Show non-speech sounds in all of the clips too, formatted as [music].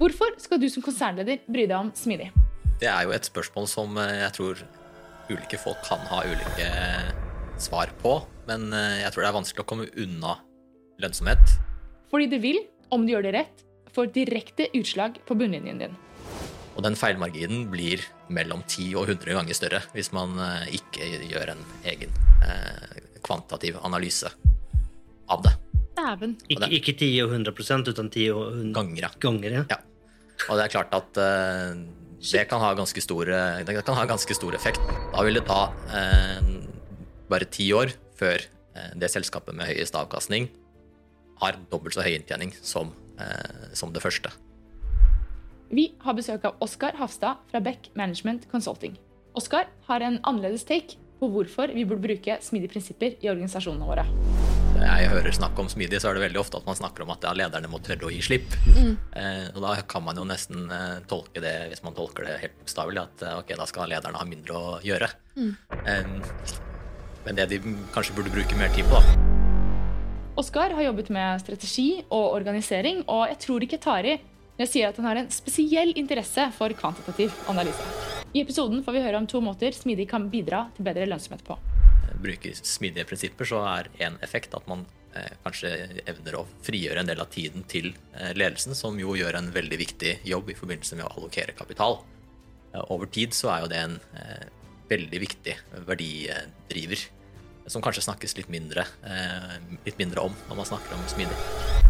Hvorfor skal du som konsernleder bry deg om smidig? Det er jo et spørsmål som eh, jeg tror ulike folk kan ha ulike svar på. Men eh, jeg tror det er vanskelig å komme unna lønnsomhet. Fordi det vil, om du gjør det rett, få direkte utslag på bunnlinjen din. Og den feilmarginen blir mellom 10 og 100 ganger større hvis man eh, ikke gjør en egen eh, kvantitativ analyse av det. Dæven. Ikke, ikke 10 og 100% utan 10 og 100 Ganger, ganger. Ja. Ja. Og det er klart at uh, det, kan ha ganske store, det kan ha ganske stor effekt. Da vil det ta uh, bare ti år før eh, det selskapet med høyest avkastning har dobbelt så høy inntjening som, eh, som det første. Vi har besøk av Oskar Hafstad fra Beck Management Consulting. Oskar har en annerledes take på hvorfor vi burde bruke smidige prinsipper i organisasjonene våre. Når jeg hører snakk om smidig, så er det veldig ofte at man snakker om at ja, lederne må tørre å gi slipp. Eh, og da kan man jo nesten eh, tolke det, hvis man tolker det helt bokstavelig, at eh, ok, da skal lederne ha mindre å gjøre. Eh, men det de kanskje burde bruke mer tid på, da. Oskar har jobbet med strategi og organisering, og jeg tror ikke tar i når jeg sier at han har en spesiell interesse for kvantitativ analyse. I episoden får vi høre om to måter smidig kan bidra til bedre lønnsomhet på. bruker smidige prinsipper, så er en effekt at man eh, kanskje evner å frigjøre en del av tiden til eh, ledelsen, som jo gjør en veldig viktig jobb i forbindelse med å allokere kapital. Over tid så er jo det en eh, veldig viktig verdidriver, som kanskje snakkes litt mindre, litt mindre om når man snakker om smidig.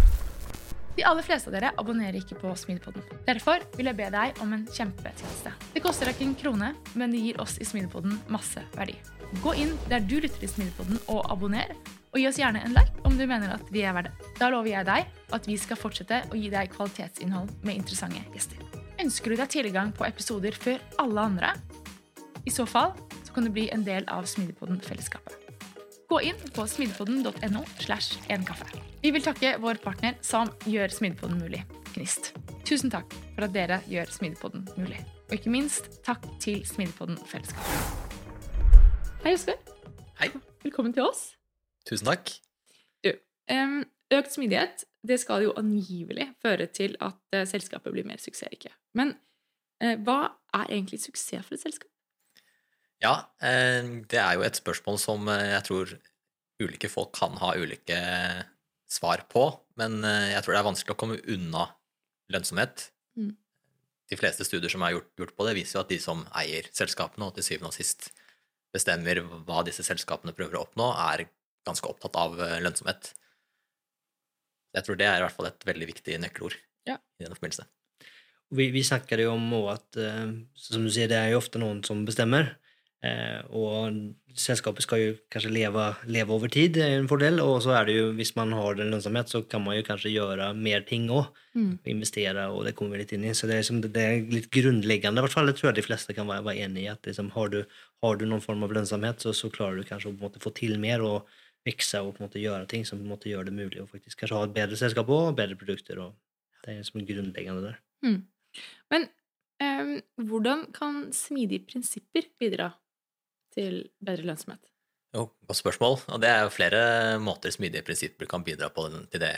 De aller fleste av dere abonnerer ikke på Smidpodden. Derfor vil jeg be deg om en kjempetjeneste. Det koster deg ikke en krone, men det gir oss i Smidpodden masse verdi. Gå inn der du lytter til Smidpodden og abonner, og gi oss gjerne en like om du mener at vi er verdt det. Da lover jeg deg at vi skal fortsette å gi deg kvalitetsinnhold med interessante gjester. Ønsker du deg tilgang på episoder før alle andre? I så fall så kan du bli en del av Smidpodden-fellesskapet. Gå inn på smidpodden.no slash enkaffe. Vi vil takke vår partner som gjør Smidpodden mulig, Gnist. Tusen takk for at dere gjør Smidpodden mulig. Og ikke minst takk til Smidpodden fellesskap. Hei, Jesper. Hei, Velkommen til oss. tusen takk. Du, økt smidighet det skal jo angivelig føre til at eh, selskapet blir mer suksessrike. Men eh, hva er egentlig suksess for et selskap? Ja, eh, det er jo et spørsmål som eh, jeg tror ulike folk kan ha ulike svar på, men eh, jeg tror det er vanskelig å komme unna lønnsomhet. Mm. De fleste studier som er gjort, gjort på det, viser jo at de som eier selskapene, og til syvende og sist bestemmer hva disse selskapene prøver å oppnå, er ganske opptatt av eh, lønnsomhet. Jeg tror det er i hvert fall et veldig viktig nøkkelord Ja. i den forbindelse. Vi, vi snakker jo om at eh, som du sier, det er jo ofte noen som bestämmer. Eh, selskapet skal jo kanskje leve, leve, leva över tid, det er en fordel. Og så er det jo, hvis man har en lønnsomhet, så kan man jo kanskje gjøre mer ting òg. Mm. Investere, og det kommer vi litt inn i. Så det er, liksom, det er litt grunnleggende. i hvert fall det tror jeg de fleste kan være, være enig i. at liksom, har, du, har du noen form av lønnsomhet, så, så klarer du kanskje å på en måte få til mer og vokse og på en måte gjøre ting som på en måte gjør det mulig å faktisk kanskje ha et bedre selskap og bedre produkter. og det er liksom grunnleggende der. Mm. Men um, hvordan kan smidige prinsipper bidra til bedre lønnsomhet? Jo, godt spørsmål. Og det er jo flere måter smidige prinsipper kan bidra på den- til det,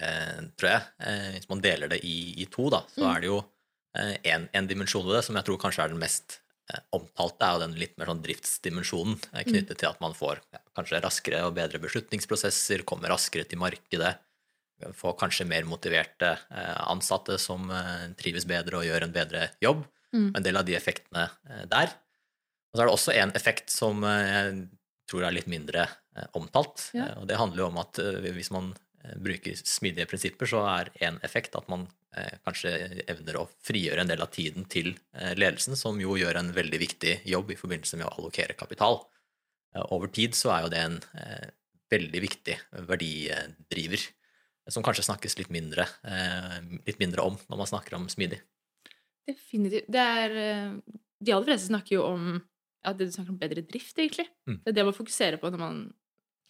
tror jeg. Eh, hvis man deler det i, i to, da, så Mm. er det jo én en dimensjon ved det som jeg tror kanskje er den mest eh, omtalte, er jo den litt mer sånn driftsdimensjonen eh, knyttet til at man får ja, kanskje raskere og bedre beslutningsprosesser, kommer raskere til markedet, får kanskje mer motiverte eh, ansatte som eh, trives bedre og gjør en bedre jobb. Mm. En del av de effektene eh, der. Og så er det også en effekt som eh, jeg tror er litt mindre eh, omtalt. Ja. Eh, Og det handler jo om at hvis man bruker smidige prinsipper, så er en effekt at man kanskje evner å frigjøre en del av tiden til ledelsen, som jo gjør en veldig viktig jobb i forbindelse med å allokere kapital. Over tid så er jo det en veldig viktig verdidriver, som kanskje snakkes litt mindre, litt mindre om når man snakker om smidig. Definitivt. Det er, de aller fleste snakker jo om ja, det du snakker om bedre drift, egentlig. Mm. Det er det man fokuserer på når man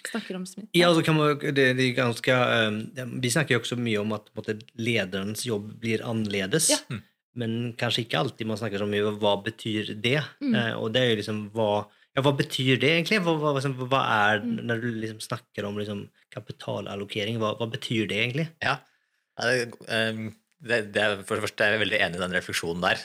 snakker om smitt. Ja, altså kan man, det, det ganske, ganska, eh, vi snakker jo også mye om at måte, ledarens jobb blir annerledes. Ja. Mm. Men kanskje ikke alltid man snackar om hva betyr betyder det? Mm. Eh, og det er jo liksom hva ja, hva betyr det egentlig? Hva, hva, liksom, hva er, Mm. när du liksom snakker om liksom kapitalallokering, hva, hva, betyr det egentlig? Ja, det er, eh, det, det er, for det første er jeg veldig enig i den refleksjonen der.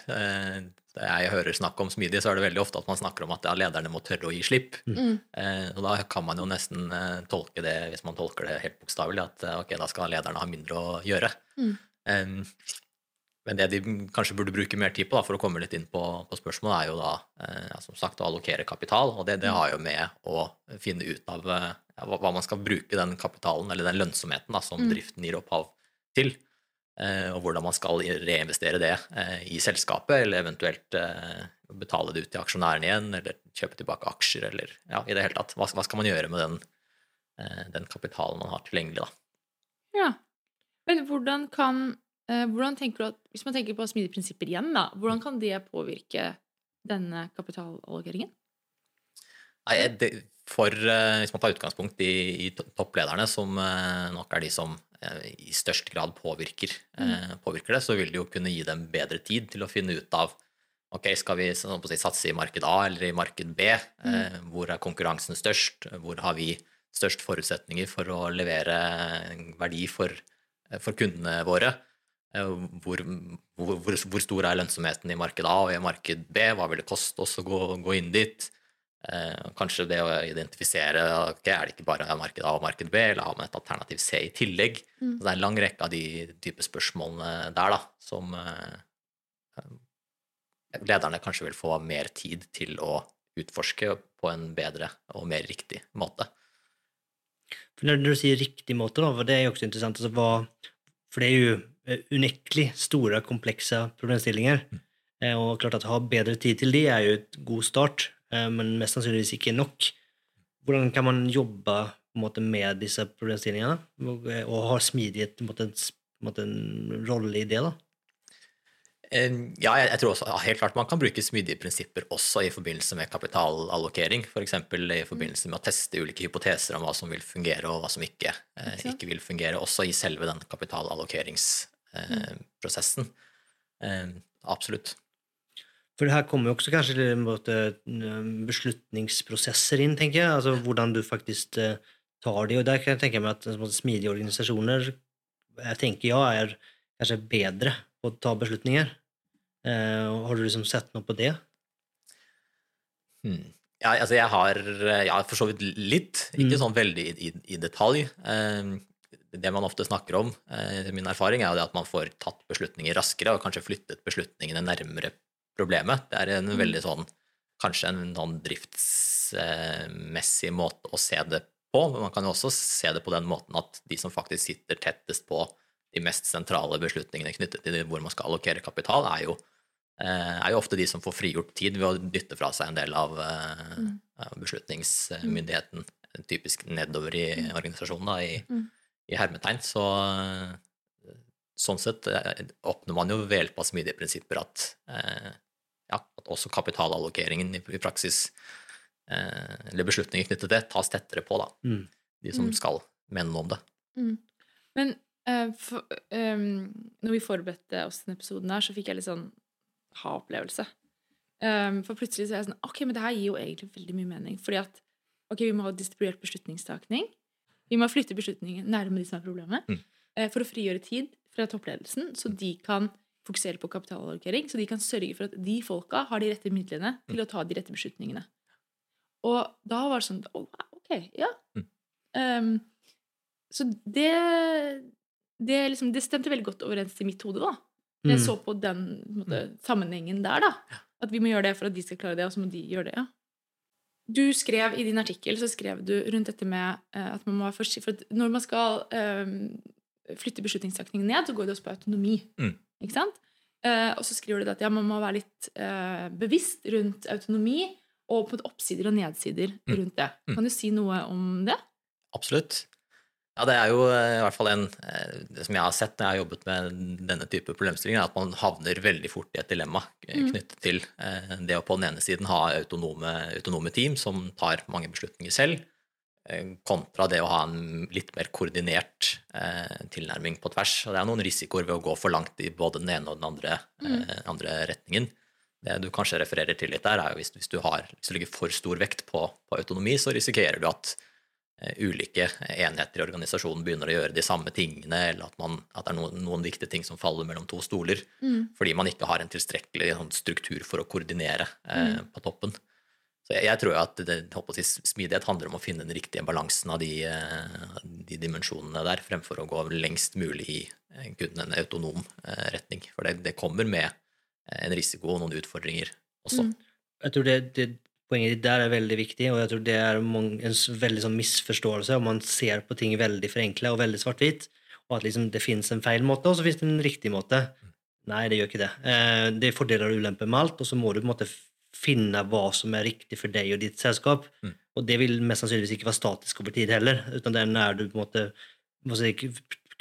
Jeg hører snakk om smidig, så er det veldig ofte at man snakker om at ja, lederne må tørre å gi slipp. Mm. Eh, Og da kan man jo nesten eh, tolke det, hvis man tolker det helt bokstavelig, at eh, ok, da skal lederne ha mindre å gjøre. Mm. Eh, Men det de kanskje burde bruke mer tid på, da, for å komme litt inn på, på spørsmålet, er jo da eh, ja, som sagt å allokere kapital. Og det, det har jo med å finne ut av ja, hva hva man skal bruke den kapitalen, eller den lønnsomheten, da, som Mm. driften gir opphav til. Eh, Og hvordan man skal reinvestere det eh, i selskapet, eller eventuelt eh, betale det ut til aksjonærene igjen, eller kjøpe tilbake aksjer, eller ja, i det hele tatt. Hva, skal man gjøre med den, den kapitalen man har tilgjengelig, da? Ja. Men hvordan kan hvordan tenker du at, Hvis man tenker på smidige prinsipper igjen, da, hvordan kan det påvirke denne kapitalallokeringen? Nei, det, for, hvis man tar utgangspunkt i, i topplederne, som nok er de som i størst grad påvirker, mm. påvirker det, så vil det jo kunne gi dem bedre tid til å finne ut av ok, skal vi sånn si, satse i marked A eller i marked B? Eh, hvor er konkurransen størst? Hvor har vi størst forutsetninger for å levere verdi for, eh, for kundene våre? Eh, Hvor, hvor, hvor, hvor stor er lønnsomheten i marked A og i marked B? Hva vil det koste oss å gå, gå inn dit? Eh, kanskje det å identifisere okay, er det ikke bare marked A og marked B, eller har man et alternativ C i tillegg? Mm. Så det er en lang rekke av de type spørsmålene der da, som eh, lederne kanskje vil få mer tid til å utforske på en bedre og mer riktig måte. For når du sier riktig måte, da, for det er jo også interessant altså, hva, For det er jo eh, unektelig store, komplekse problemstillinger. Mm. Og klart at ha bedre tid til de er jo et god start, men mest sannsynligvis ikke nok. Hvordan kan man jobbe måte, med disse problemstillingene, og, eh, ha smidighet på en måte, en rolle i det? da? Eh, Ja, jeg, tror også helt klart man kan bruke smidige prinsipper også i forbindelse med kapitalallokering. F.eks. i forbindelse med å teste ulike hypoteser om hva som vil fungere og hva som ikke, eh, Ikke vil fungere, også i selve den kapitalallokeringsprosessen. Eh, absolutt. For det her kommer jo også kanskje måte, eh, beslutningsprosesser inn, tenker jeg. Altså hvordan du faktisk eh, tar de. Og der kan jeg tenke meg at måte, smidige organisasjoner jeg tenker jeg er kanskje bedre på å ta beslutninger. Eh, har du liksom sett noe på det? Hmm. Ja, altså jeg har ja, for så vidt litt, ikke Mm. sånn veldig i, i, detalj. Eh, det man ofte snakker om, eh, min erfaring, er at man får tatt beslutninger raskere og kanskje flyttet beslutningene nærmere problemet. Det er en Mm. veldig sånn kanskje en sånn driftsmessig måte å se det på, men man kan jo også se det på den måten at de som faktisk sitter tettest på de mest sentrale beslutningene knyttet til hvor man skal allokere kapital, er jo eh, er jo ofte de som får frigjort tid ved å dytte fra seg en del av eh, Mm. av beslutningsmyndigheten, typisk nedover i organisasjonen, da, i, Mm. i hermetegn. Så eh, sånn sett oppnår man jo ved hjelp av smidige prinsipper at, eh, ja, at også kapitalallokeringen i, i praksis, eh, eller beslutninger knyttet til det, tas tettere på, da. Mm. De som Mm. skal mene noe om det. Men eh, for, ehm, når vi forberedte oss til denne episoden her, så fikk jeg litt sånn ha-opplevelse. Um, for plutselig så er jeg sånn Ok, men det her gir jo egentlig veldig mye mening. Fordi at ok, vi må ha distribuert beslutningstakning. Vi må flytte beslutningen nærme de som har problemet. Mm. eh, for å frigjøre tid fra toppledelsen, så de kan fokusere på kapitalallokering. Så de kan sørge for at de folka har de rette midlene til å ta de rette beslutningene. Og da var det sånn oh, Ok, ja. Mm. Ehm, så det det, liksom, det stemte veldig godt overens til mitt hode. da. Jeg Mm. så på den måte, sammenhengen der. da. At vi må gjøre det for at de skal klare det, og så må de gjøre det. ja. Du skrev I din artikkel så skrev du rundt dette med eh, at man må være forsiktig For når man skal um, flytte beslutningstakningen ned, så går det også på autonomi. Mm. Ikke sant? Eh, og så skriver du at ja, man må være litt eh, bevisst rundt autonomi og på oppsider og nedsider Mm. rundt det. Mm. Kan du si noe om det? Absolutt. Ja, det er jo eh, i hvert fall en Det som jeg har sett når jeg har jobbet med denne type problemstillinger, er at man havner veldig fort i et dilemma Mm. knyttet til det å på den ene siden ha autonome, autonome team som tar mange beslutninger selv, kontra det å ha en litt mer koordinert eh, tilnærming på tvers. Og det er noen risikoer ved å gå for langt i både den ene og den andre, eh, andre retningen. Det du kanskje refererer til litt der, er jo hvis, hvis, du har, hvis du legger for stor vekt på, på autonomi, så risikerer du at eh, ulike enheter i organisasjonen begynner å gjøre de samme tingene, eller at, man, at det er noen, noen viktige ting som faller mellom to stoler, fordi man ikke har en tilstrekkelig sånn, struktur for å koordinere eh, på toppen. Så jeg, jeg tror jo at det, håper å si, smidighet handler om å finne den riktige balansen av de, eh, de dimensjonene der, fremfor å gå lengst mulig i eh, kun en autonom eh, retning. For det, det kommer med en risiko og noen utfordringer også. Jeg tror det, det poenget ditt der er veldig viktig, og jeg tror det er mange, en veldig sånn misforståelse om man ser på ting veldig forenkla og veldig svart-hvitt, og at liksom det fins en feil måte, og så fins det en riktig måte. Nei, det gjør ikke det. Eh, Det er fordeler og ulemper med alt, og så må du på en måte finne hva som er riktig for deg og ditt selskap. Mm. Og det vil mest sannsynligvis ikke være statisk over tid heller, uten det er du på en måte si,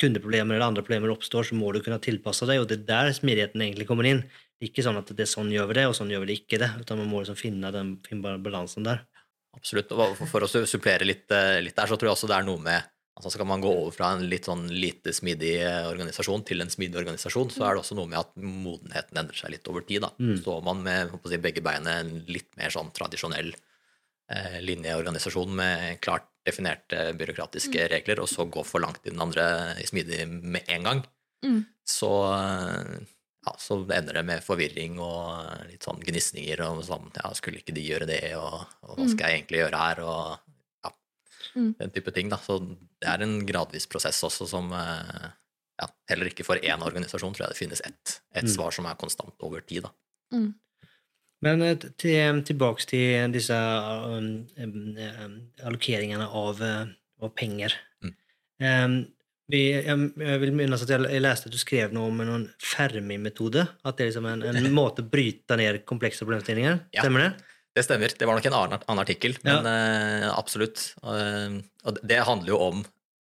kundeproblemer eller andre problemer oppstår, så må du kunne tilpasse deg, og det er der smidigheten egentlig kommer inn. Det er ikke sånn at det er sånn gjør vi det, og sånn gjør vi det ikke det, utan man må liksom finne den finne balansen der. Absolutt. Og for, for å supplere litt, eh, litt der, så tror jeg også det er noe med altså Skal man gå over fra en litt sånn lite smidig eh, organisasjon til en smidig organisasjon, så er det også noe med at modenheten endrer seg litt over tid. da. Mm. Står man med å si, begge beina en litt mer sånn tradisjonell eh, linjeorganisasjon med klart definerte byråkratiske regler, og så gå for langt i den andre i smidig med en gang, Mm. så, eh, ja, så ender det med forvirring og litt sånn gnisninger og sånn Ja, skulle ikke de gjøre det, og, og hva skal jeg egentlig gjøre her, og Mm. den type ting, da. Så det er en gradvis prosess også som eh, ja, heller ikke for én organisasjon tror jeg det finnes ett et Mm. svar som er konstant over tid, da. Mm. Men eh, til, tilbake til disse um, um, allokeringene av, eh, av penger. Mm. Um, vi, jeg, jeg vil minnes at jeg, jeg leste at du skrev noe om en Fermi-metode. At det er liksom en, en [laughs] måte å bryte ned komplekse problemstillinger. Ja. Stemmer det? Det stemmer. Det var nok en annen, annen artikkel, Ja. men eh, absolutt. Eh, og det handler jo om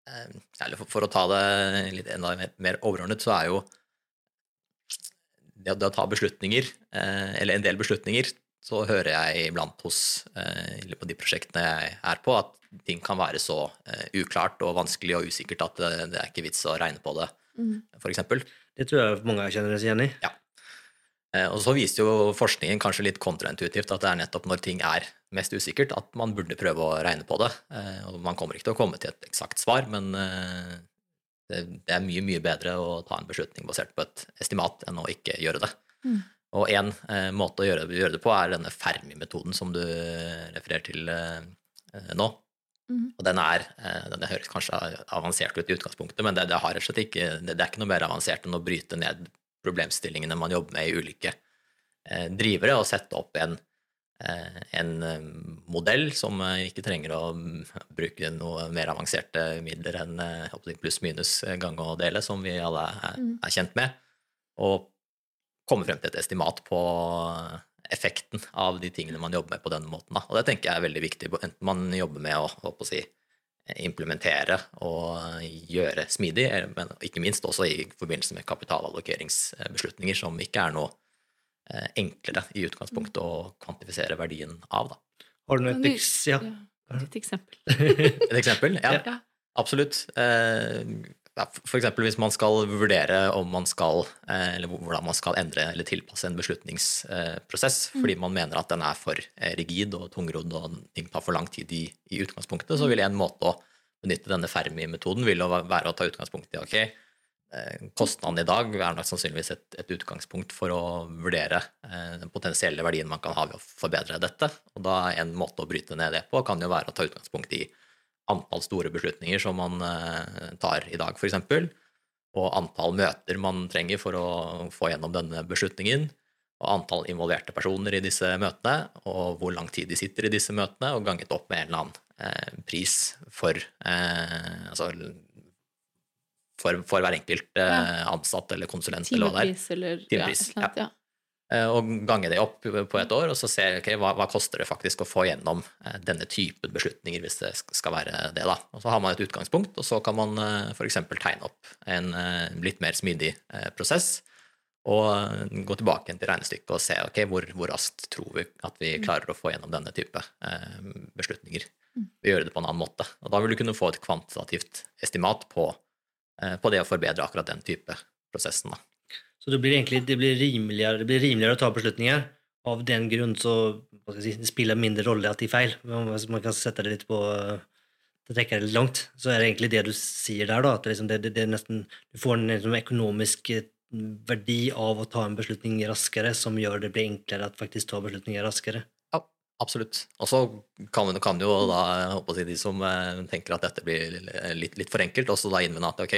eh, Eller for, for å ta det litt enda mer, mer overordnet, så er jo det, det å ta beslutninger, eh, eller en del beslutninger, så hører jeg iblant hos eh, eller på de prosjektene jeg er på, at ting kan være så uklart og vanskelig og usikkert at det, det er ikke vits å regne på det, Mm. for eksempel. Det tror jeg mange kjenner seg igjen i. Eh, Og så viser jo forskningen kanskje litt kontraintuitivt at det er nettopp når ting er mest usikkert, at man burde prøve å regne på det. Eh, Og man kommer ikke til å komme til et eksakt svar, men eh, det er mye, mye bedre å ta en beslutning basert på et estimat enn å ikke gjøre det. Mm. Og én eh, måte å gjøre, gjøre det på er denne Fermi-metoden som du refererer til eh, eh, nå. Mm. Og den er eh, den høres kanskje avansert ut i utgangspunktet, men det, det, ikke, det, det er ikke noe mer avansert enn å bryte ned problemstillingene man jobber med i ulike eh, drivere, og sette opp en, eh, en eh, modell som ikke trenger å mm, bruke noe mer avanserte midler enn pluss-minus gange og dele, som vi alle er, Mm. er kjent med, og komme frem til et estimat på effekten av de tingene man jobber med på denne måten. Da. Og det tenker jeg er veldig viktig, enten man jobber med å, å si, implementere og gjøre smidig, eh, men ikke minst også i forbindelse med kapitalallokeringsbeslutninger, som ikke er noe eh, enklere i utgangspunktet å kvantifisere verdien av. Da. Har du noe vi- Ja. Et eksempel. Et eksempel? Ja, [laughs] Ja. absolutt. Eh, eksempel hvis man skal vurdere om man skal, eh, eller hvordan man skal endre eller tilpasse en beslutningsprosess, fordi man mener at den er for eh, rigid og tungrodd og ting tar for lang tid i, i utgangspunktet, så vil en måte å benytte denne Fermi-metoden vil være å ta utgangspunkt i ok, eh, kostnaden i dag er nok sannsynligvis et, et utgangspunkt for å vurdere eh, den potensielle verdien man kan ha ved å forbedre dette. Og da er en måte å bryte ned det på kan jo være å ta utgangspunkt i antall store beslutninger som man eh, tar i dag, f.eks., og antall møter man trenger for å få gjennom denne beslutningen, og antall involverte personer i disse møtene, og hvor lang tid de sitter i disse møtene, og ganget opp med en eller annen eh, pris for eh, altså for, for hver enkelt ansatt eller konsulent eller hva det er. Timepris eller Timepris, ja, Eh, og gange det opp på et år, og så se ok, hva, hva koster det faktisk å få gjennom eh, denne typen beslutninger, hvis det skal være det. da. Og Så har man et utgangspunkt, og så kan man eh, f.eks. tegne opp en litt mer smidig prosess, og gå tilbake til regnestykket og se ok, hvor, hvor raskt tror vi at vi klarer å få gjennom denne type beslutninger. Og gjøre det på en annen måte. Og Da vil du kunne få et kvantitativt estimat på, på det å forbedre akkurat den type prosessen. da. Så det blir egentlig det blir rimeligere, det blir rimeligere å ta beslutninger. Av den grunn så si, det spiller mindre rolle at de er feil. Hvis man kan sette det litt på, det trekker det litt langt, så er det egentlig det du sier der, da. At liksom, det, det, det nesten, du får en liksom, økonomisk eh, verdi av å ta en beslutning raskere, som gjør det blir enklere å faktisk ta beslutninger raskere. Absolutt. Og så kan, kan jo da håper jeg, de som eh, tenker at dette blir litt, litt for enkelt, også da innvende at ok,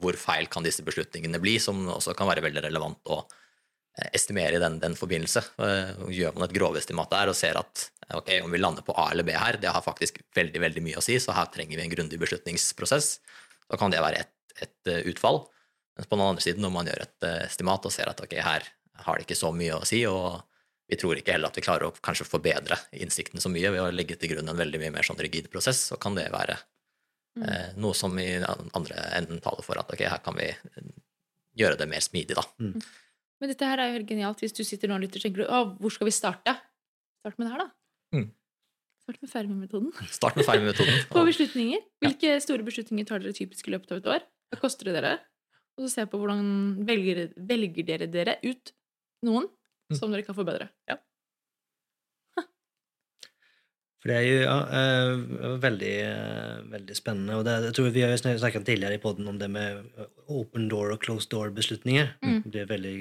hvor feil kan disse beslutningene bli, som også kan være veldig relevant å eh, estimere i den, den forbindelse. Eh, gjør man et grovestimat der og ser at ok, om vi lander på A eller B her, det har faktisk veldig veldig mye å si, så her trenger vi en grundig beslutningsprosess, da kan det være et, et utfall. Mens på den andre siden, når man gjør et estimat og ser at ok, her har det ikke så mye å si, og vi tror ikke heller at vi klarer å kanskje forbedre innsikten så mye ved å legge til grunn en veldig mye mer sånn rigid prosess, så kan det være mm. eh, noe som i andre enden taler for at ok, her kan vi gjøre det mer smidig, da. Mm. mm. Men dette her er jo helt genialt. Hvis du sitter nå og lytter tenker å, hvor skal vi starte? Start med det her, da. Mm. Start med Fermi-metoden. [laughs] Start med Fermi-metoden. på [laughs] beslutninger. Hvilke ja. store beslutninger tar dere typisk i løpet av et år? Hva koster det dere? Og så se på hvordan velger, velger dere dere ut noen. Som dere kan forbedre. Ja. For det er jo ja, eh, veldig, veldig spennende. og det, jeg tror Vi har jo snakket tidligere i poden om det med eh, open door og closed door-beslutninger. Mm. Det er veldig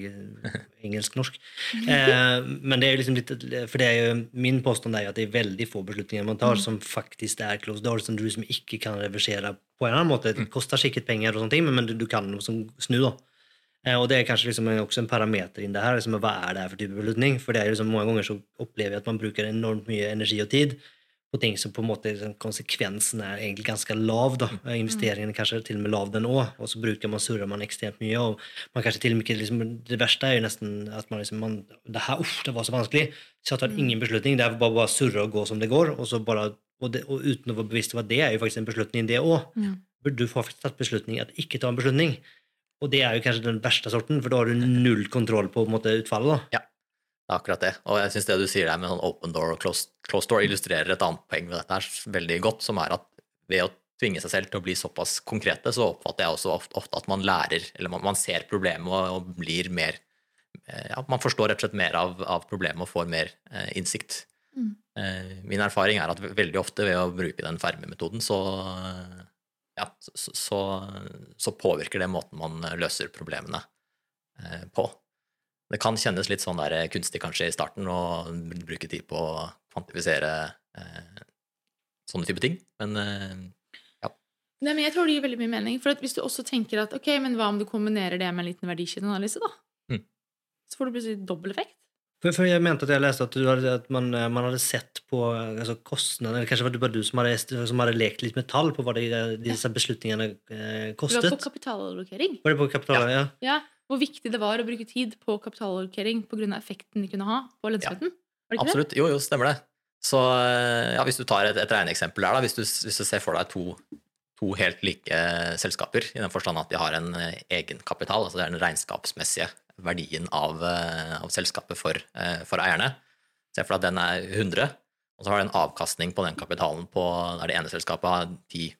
engelsk-norsk. [laughs] Eh, men det er jo liksom litt, for det er jo, min påstand er at det er veldig få beslutninger man tar mm. som faktisk er closed door, som du liksom ikke kan reversere på en annen måte. Det mm. koster sikkert penger, og sånne ting, men du, du kan liksom snu. da. Eh, og det er kanskje liksom også en parameter inn det her. Liksom, hva er det her for type beslutning? For det er liksom, mange ganger så opplever jeg at man bruker enormt mye energi og tid på ting som på en måte liksom, konsekvensen er egentlig ganske lav. da. Mm. Investeringen er kanskje til og med lav, den òg. Og så bruker man, surrer man ekstremt mye. og man kanskje til og med liksom, Det verste er jo nesten at man liksom man, det her, uff, det var så vanskelig. Så jeg tar mm. ingen beslutning. Det er bare, bare surre og gå som det går. Og, så bare, og, det, og uten å være bevisst hva det er, jo faktisk en beslutning, det òg. Ja. Du får faktisk tatt beslutning at ikke ta en beslutning. Og det er jo kanskje den verste sorten, for da har du null kontroll på, på måte, utfallet. da. Ja, det er akkurat det. Og jeg syns det du sier der med sånn open door og closed, closed door, illustrerer et annet poeng ved dette her veldig godt, som er at ved å tvinge seg selv til å bli såpass konkrete, så oppfatter jeg også ofte, ofte at man lærer, eller man, man ser problemet og, og, blir mer eh, ja, Man forstår rett og slett mer av, av problemet og får mer eh, innsikt. Mm. Eh, min erfaring er at veldig ofte ved å bruke den fermemetoden, så ja, så, så, så, påvirker det måten man løser problemene eh, på. Det kan kjennes litt sånn der kunstig kanskje i starten å bruke tid på å kvantifisere eh, sånne type ting, men eh, ja. Nei, men jeg tror det gir veldig mye mening. For hvis du også tenker at ok, men hva om du kombinerer det med en liten verdikjedeanalyse, da? Mm. Så får du plutselig dobbel effekt. For, for, jeg mente at jeg leste at, hadde, at man, eh, man, hadde sett på altså, eller Kanskje var det bare du som hadde, som hadde, lekt litt med tall på hva de, disse beslutningene eh, kostet? Det var på kapitalallokering. Var det på kapital, ja. ja. ja. Hvor viktig det var å bruke tid på kapitalallokering pga. effekten de kunne ha på lønnsomheten. Ja. Absolutt. Jo, jo, stemmer det. Så eh, ja, hvis du tar et, et regneeksempel der, da, hvis du, hvis du ser for deg to, to helt like selskaper, i den forstand at de har en eh, egenkapital, altså det er den regnskapsmessige verdien av, eh, av selskapet for, eh, for, eierne. Se for deg at den er 100, og så har den en avkastning på den kapitalen på der det ene selskapet har 10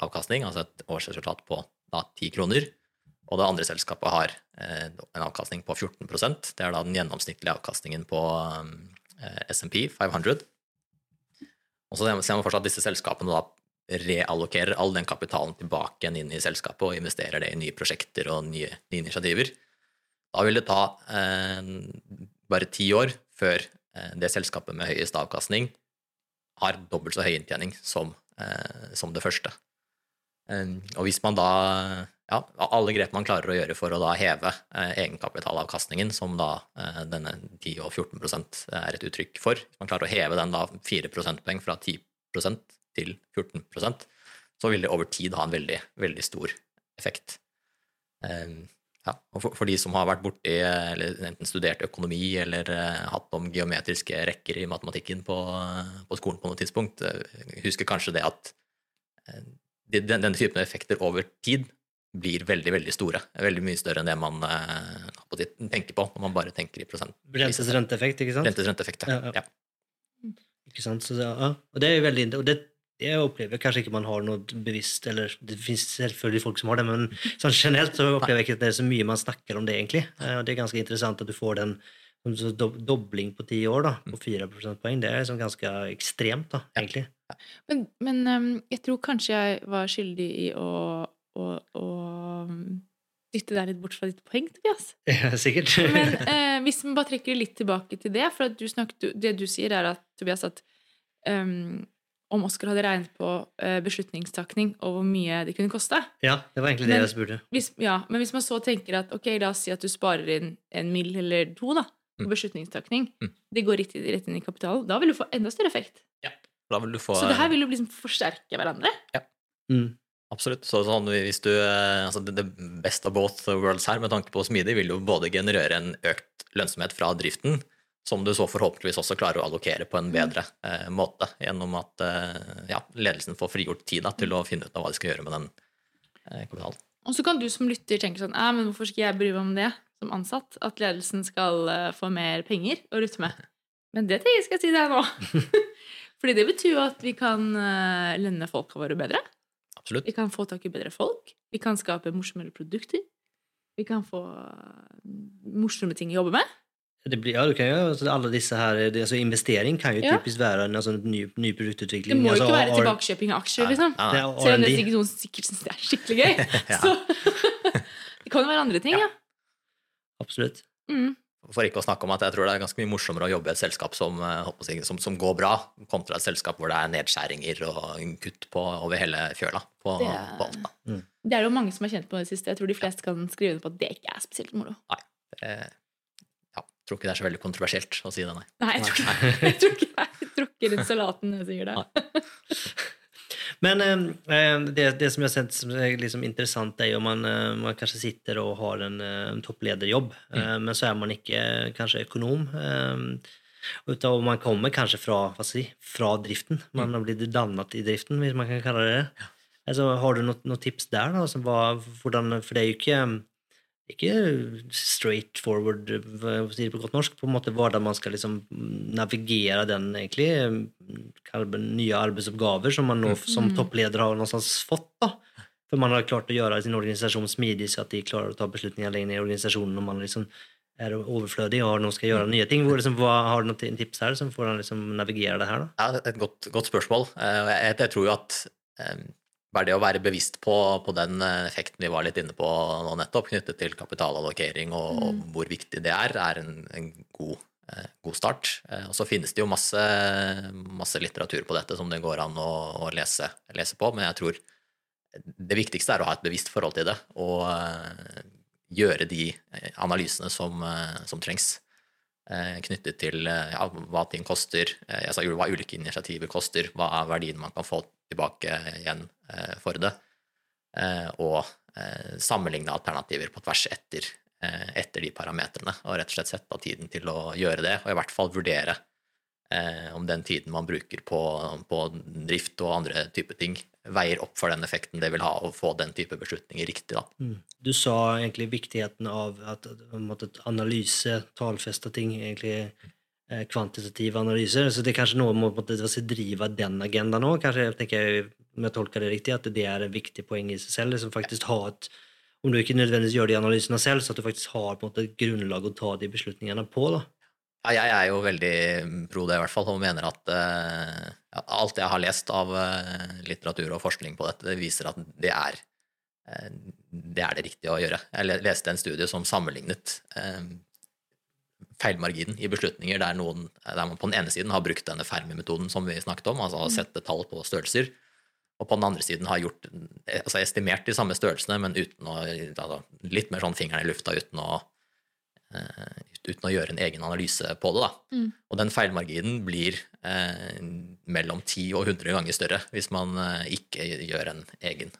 avkastning, altså et årsresultat på da 10 kroner, og det andre selskapet har eh, en avkastning på 14% Det er da den gjennomsnittlige avkastningen på SMP 500. Og så ser man fortsatt at disse selskapene da reallokerer all den kapitalen tilbake igjen inn i selskapet og investerer det i nye prosjekter og nye, nye initiativer. Da vil det ta eh, bare ti år før eh, det selskapet med høyest avkastning har dobbelt så høy inntjening som, eh, som det første. Eh, og hvis man da ja, alle grep man klarer å gjøre for å da heve eh, egenkapitalavkastningen, som da eh, denne 10 og 14% er et uttrykk for Hvis man klarer å heve den da 4 prosentpoeng fra 10% til 14% så vil det over tid ha en veldig, veldig stor effekt. Ja, og for, for, de som har vært borti eller enten studert økonomi eller uh, hatt om geometriske rekker i matematikken på, på, skolen på noe tidspunkt, uh, husker kanskje det at uh, de, den, denne typen effekter over tid blir veldig veldig store. Veldig mye større enn det man tenker på når man bare tenker i prosent. Rentes renteeffekt, ikke sant? Rentes renteeffekt, ja. ja. ja. Ikke sant? Så, ja. Og det er jo veldig, og det jeg opplever kanskje ikke man har noe bevisst eller Det fins selvfølgelig folk som har det, men sånn generelt så opplever jeg ikke at det er så mye man snakker om det, egentlig. Eh, og det er ganske interessant at du får den dobling på ti år da, på fire prosentpoeng. Det er liksom ganske ekstremt, da, egentlig. Men, men ehm, jeg tror kanskje jeg var skyldig i å, å, å um, dytte deg litt bort fra ditt poeng, Tobias. [laughs] Ja, sikkert. Men eh, hvis vi bare trekker litt tilbake til det, for du snakket, det du sier, er at Tobias, at ehm, om Oskar hadde regnet på eh, beslutningstakning og hvor mye det kunne koste ja, det var egentlig det Men- jeg spurte. hvis, ja, Men hvis man så tenker at ok, la oss si at du sparer inn en mill. eller to da, på Mm. beslutningstakning, Mm. det går rett, rett inn i kapitalen, da vil du få enda større effekt. Ja, Da vil du få Så det her vil jo liksom forsterke hverandre. Mm. Absolutt. Så sånn, hvis du, eh, altså det, det best of both worlds her, med tanke på smidig, vil jo både generere en økt lønnsomhet fra driften, som du så forhåpentligvis også klarer å allokere på en bedre eh, måte, gjennom at eh, ja, ledelsen får frigjort tid da, til å finne ut av hva de skal gjøre med den eh, kapitalen. Og så kan du som lytter tenke sånn «Æ, men hvorfor skal jeg bry meg om det som ansatt? At ledelsen skal eh, få mer penger å rutte med. [laughs] Men det tenker jeg skal si deg nå. [laughs] Fordi det betyr jo at vi kan eh, lønne folka våre bedre. Absolutt. Vi kan få tak i bedre folk. Vi kan skape morsommere produkter. Vi kan få eh, morsomme ting å jobbe med. Det blir, ja, du kan jo, altså, alle disse her, det, altså, investering kan jo Ja. typisk være en altså, ny, ny Det må jo altså, ikke være tilbakekjøping av aksjer, liksom. Ja, det er Selv om det er sikkert noen sikkert syns det er skikkelig gøy. [laughs] Så [laughs] det kan jo være andre ting, ja. Absolutt. Mm. For ikke å snakke om at jeg tror det er ganske mye morsommere å jobbe i et selskap som, eh, håper jeg som, som går bra, kontra et selskap hvor det er nedskjæringer og kutt på, over hele fjøla. På, Det er- på alt, da. Det er jo mange som har kjent på det siste. Jeg tror de fleste kan skrive under på at det ikke er spesielt moro. det ja, tror ikke det er så veldig kontroversielt å si det, nei. Nei, jeg tror ikke jeg tror ikke jeg tråkker rundt salaten jeg sier det. Men eh, eh, det, det som jeg har sett som er liksom interessant, er jo man, eh, man kanskje sitter og har en, en topplederjobb, eh, men så er man ikke kanskje økonom. Eh, utan man kommer kanskje fra, si, fra driften. Man har blitt dannet i driften, hvis man kan kalle det det. Altså, har du noen tips der? da? Altså, hva, hvordan, for det er jo ikke ikke straight forward, sier det på godt norsk, på en måte hvordan man skal liksom navigere den egentlig, nye arbeidsoppgaver som man nå som Mm. toppleder har någonstans fått. da. For man har klart å gjøre sin organisasjon smidig så at de klarer å ta beslutninger lenger ned i organisasjonen når man liksom er overflødig og nå skal gjøre nye ting. Liksom, hva, har du noen tips her som får han liksom navigere det her? da? Ja, et godt, godt spørsmål. Jeg, Jeg, jeg tror jo at eh, bare det å være bevisst på, på den eh, effekten vi var litt inne på nå nettopp, knyttet til kapitalallokering og, og hvor viktig det er, er en, en god, eh, god start. Eh, Og så finnes det jo masse, masse litteratur på dette som det går an å, å lese, lese på, men jeg tror det viktigste er å ha et bevisst forhold til det og eh, gjøre de eh, analysene som, eh, som trengs knyttet til ja, hva ting koster, jeg sa hva ulike initiativer koster, hva er verdien man kan få tilbake igjen eh, for det, eh, og eh, sammenligne alternativer på tvers etter, etter de parametrene, og rett og slett sette av tiden til å gjøre det, og i hvert fall vurdere om den tiden man bruker på, på drift og andre typer ting, veier opp for den effekten det vil ha å få den type beslutninger riktig. Mm. Du sa egentlig viktigheten av at at analyse, tallfeste ting, egentlig eh, kvantitative analyser. Så det er kanskje noe med å drive den agendaen òg? Kanskje, jeg om jeg tolker det riktig, at det er et viktig poeng i seg selv? Liksom faktisk ha et, om du ikke nødvendigvis gjør de analysene selv, så at du faktisk har på en måte, et grunnlag å ta de beslutningene på. da. Ja, jeg er jo veldig pro det, i hvert fall, og mener at eh, ja, alt jeg har lest av eh, litteratur og forskning på dette, det viser at det er, det er det riktige å gjøre. Jeg leste en studie som sammenlignet feilmarginen i beslutninger der, noen, der man på den ene siden har brukt denne Fermi-metoden som vi snakket om, altså har sette tall på størrelser, og på den andre siden har gjort, altså estimert de samme størrelsene, men uten å, altså, litt mer sånn fingeren i lufta, uten å uh, uten å gjøre en egen analyse på det. Mm. Og den feilmarginen blir uh, mellom 10 og 100 ganger større hvis man uh, ikke gjør en egen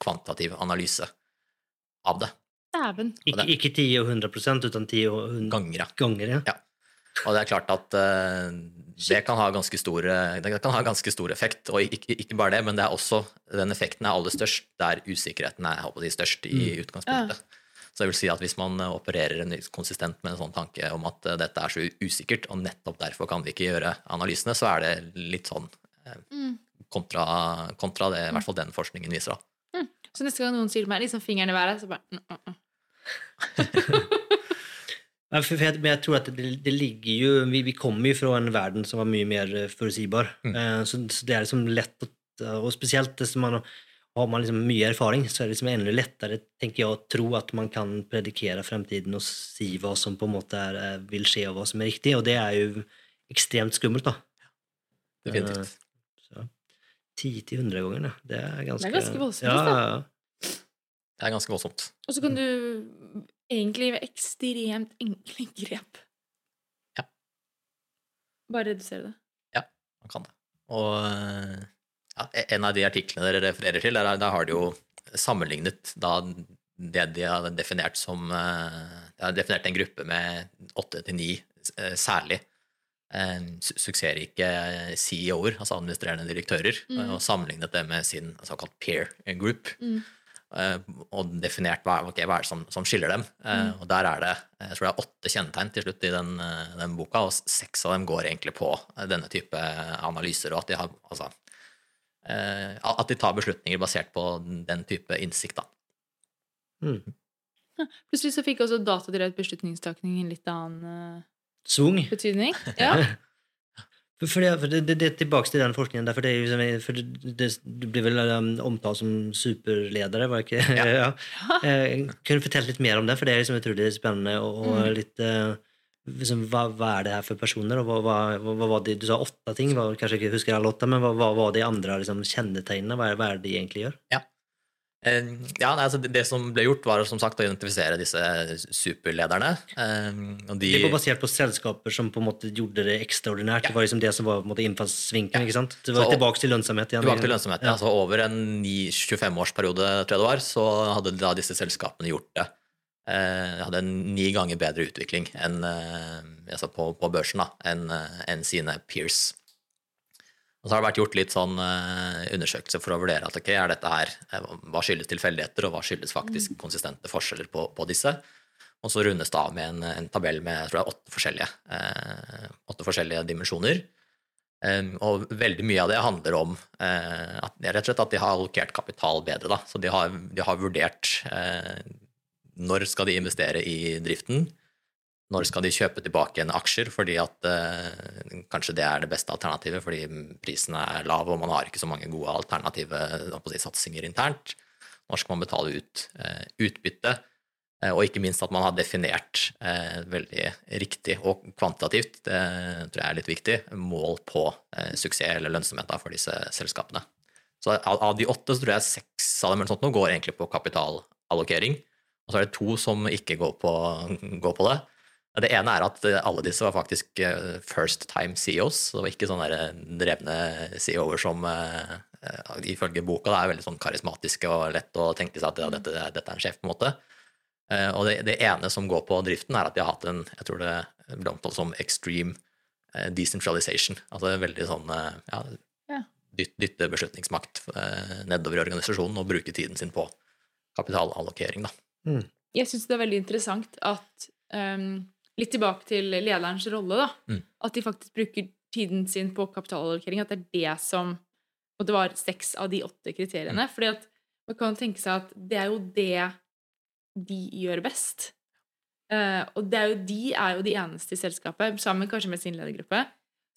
kvantitativ analyse av det. Dæven. Ikke, ikke 10 og 100% utan 10 og 100 Ganger, ja. ganger. Ja. Ja. Og det er klart at uh, det kan stor, det kan ha ganske stor effekt. Og ikke, ikke bare det, men det er også, den effekten er aller størst der usikkerheten er håper størst i utgangspunktet. Så jeg vil si at hvis man opererer en konsistent med en sånn tanke om at eh, dette er så usikkert, og nettopp derfor kan vi ikke gjøre analysene, så er det litt sånn eh, Mm. kontra, kontra det i hvert fall den forskningen viser. da. Så neste gang noen sier til meg liksom fingeren i været, så bare mm, mm, mm. [laughs] Ja, for, jeg, men jeg tror at det, det ligger jo vi, vi kommer jo fra en verden som var mye mer eh, forutsigbar. Mm. Eh, så, så det er liksom lett å Og spesielt hvis man har man liksom mye erfaring, så er det liksom enda lettere tenker jeg, å tro at man kan predikere fremtiden og si hva som på en måte er, eh, vil skje, og hva som er riktig. Og det er jo ekstremt skummelt, da. Definitivt. Ti 10-100 ganger. Det er ganske, Det er ganske voldsomt, Ja, ja, ja. Det er ganske voldsomt. Og så kan du egentlig ved ekstremt enkle grep Ja. Bare redusere det. Ja, Man kan det. Og ja, en av de artiklene dere refererer til, der, der har de jo sammenlignet da det de har definert som eh, De har definert en gruppe med åtte til ni eh, særlig eh, su- suksessrike CEO-er, altså administrerende direktører, Mm. og sammenlignet det med sin såkalt peer group. Mm. Eh, Og definert hva, okay, hva er det som, som skiller dem. Eh, Mm. Og der er det jeg tror det er åtte kjennetegn til slutt i den, eh, den boka, og seks av dem går egentlig på denne type analyser, og at de, har, altså, eh, at de tar beslutninger basert på den type innsikt. Da. Mm. Plutselig så fikk også datadrevet beslutningstakning en litt annen Svung. betydning. [laughs] Ja. For, det, for det, det, det er tilbake til den forskningen der, for det, for du blir vel um, omtalt som superledere, var det ikke? Ja. [laughs] ja. Eh, kunne du fortelle litt mer om det? For det er liksom utrolig spennende. Og, og Mm. litt Uh, liksom, hva, hva er det her for personer? Og hva, hva, hva, var det, du sa åtte ting, hva, kanskje ikke husker alle åtte, men hva, var de andre liksom, kjennetegnene? Hva, er- hva er det de egentlig gjør? Eh, Ja, altså det, som ble gjort, var som sagt å identifisere disse superlederne. eh, Og de, Det var basert på selskaper som på en måte gjorde det ekstraordinært. Det var liksom det som var på en måte innfallsvinkelen. ikke sant? Det var Så- tilbake til lønnsomhet igjen. Tilbake til lønnsomhet. Ja. Altså over en 25-årsperiode, tror jeg det var, så hadde da disse selskapene gjort det. De hadde en ni ganger bedre utvikling enn, eh, altså på, på børsen da, enn eh, enn sine peers. Og så har det vært gjort litt sånn undersøkelser for å vurdere at ok, er dette her, eh, hva skyldes tilfeldigheter, og hva skyldes faktisk konsistente forskjeller på, på disse. Og så rundes det av med en, en tabell med jeg tror det er åtte forskjellige, eh, åtte forskjellige dimensjoner. Um, og veldig mye av det handler om eh, at, rett og slett at de har allokert kapital bedre. Da. Så de har, de har vurdert eh, når skal de investere i driften, når skal de kjøpe tilbake en aksjer, fordi at eh, kanskje det er det beste alternativet, fordi prisen er lav og man har ikke så mange gode alternative si, satsinger internt. Når skal man betale ut eh, utbytte? Eh, Og ikke minst at man har definert eh, veldig riktig og kvantitativt, det tror jeg er litt viktig, mål på eh, suksess eller lønnsomhet for disse selskapene. Så av, av de åtte så tror jeg seks av dem eller sånt nå går egentlig på kapitalallokering. Og så er det to som ikke går på, går på det. Det ene er at eh, alle disse var faktisk eh, first time CEOs. og det var ikke sånne drevne CEO-er som eh, eh, ifølge boka er veldig sånn karismatiske og lett å tenke seg at ja, dette, dette er en sjef, på en måte. Eh, Og det, det ene som går på driften, er at de har hatt en jeg tror det ble omtalt som extreme eh, decentralization. Altså veldig sånn eh, ja, dytte beslutningsmakt eh, nedover i organisasjonen og bruke tiden sin på kapitalallokering. Da. Jeg syns det er veldig interessant at ehm, Litt tilbake til lederens rolle, da. Mm. At de faktisk bruker tiden sin på kapitalallokering. At det er det som Og det var seks av de åtte kriteriene. Mm. Fordi at man kan tenke seg at det er jo det de gjør best. Uh, og det er jo, de er jo de eneste i selskapet, sammen kanskje med sin ledergruppe,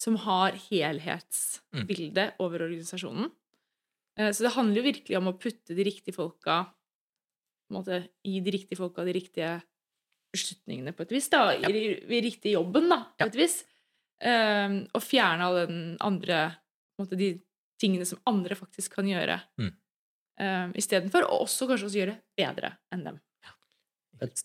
som har helhetsbildet over organisasjonen. Uh, så det handler jo virkelig om å putte de riktige folka måte, gi de riktige folka de riktige beslutningene, på et vis. da, Ja. I i riktig jobben, da, på Ja. et vis. Um, og fjerne all den andre på en måte, De tingene som andre faktisk kan gjøre, Mm. um, istedenfor. Og også kanskje også gjøre bedre enn dem.